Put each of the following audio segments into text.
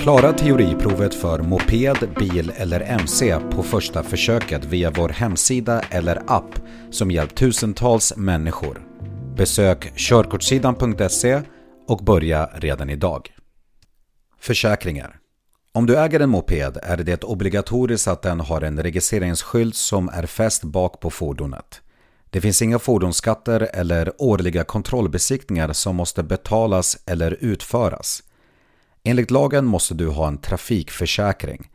Klara teoriprovet för moped, bil eller MC på första försöket via vår hemsida eller app som hjälpt tusentals människor. Besök körkortssidan.se och börja redan idag. Försäkringar Om du äger en moped är det obligatoriskt att den har en registreringsskylt som är fäst bak på fordonet. Det finns inga fordonsskatter eller årliga kontrollbesiktningar som måste betalas eller utföras. Enligt lagen måste du ha en trafikförsäkring.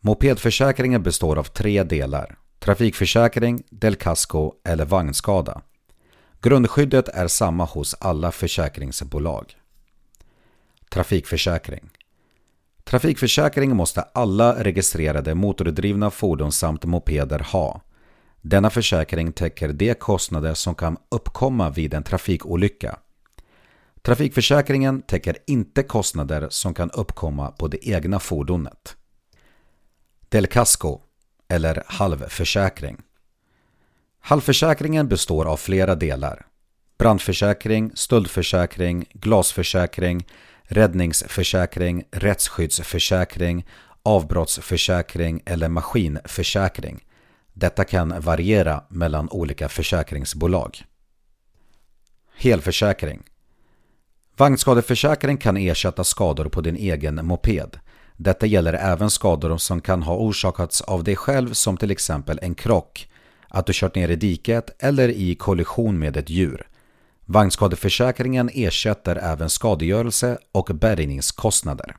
Mopedförsäkringen består av tre delar. Trafikförsäkring, Del Casco eller vagnskada. Grundskyddet är samma hos alla försäkringsbolag. Trafikförsäkring Trafikförsäkring måste alla registrerade motordrivna fordon samt mopeder ha. Denna försäkring täcker de kostnader som kan uppkomma vid en trafikolycka. Trafikförsäkringen täcker inte kostnader som kan uppkomma på det egna fordonet. Del Casco eller halvförsäkring. Halvförsäkringen består av flera delar. Brandförsäkring, stöldförsäkring, glasförsäkring, räddningsförsäkring, rättsskyddsförsäkring, avbrottsförsäkring eller maskinförsäkring. Detta kan variera mellan olika försäkringsbolag. Helförsäkring Vagnskadeförsäkring kan ersätta skador på din egen moped. Detta gäller även skador som kan ha orsakats av dig själv som till exempel en krock, att du kört ner i diket eller i kollision med ett djur. Vagnskadeförsäkringen ersätter även skadegörelse och bärgningskostnader.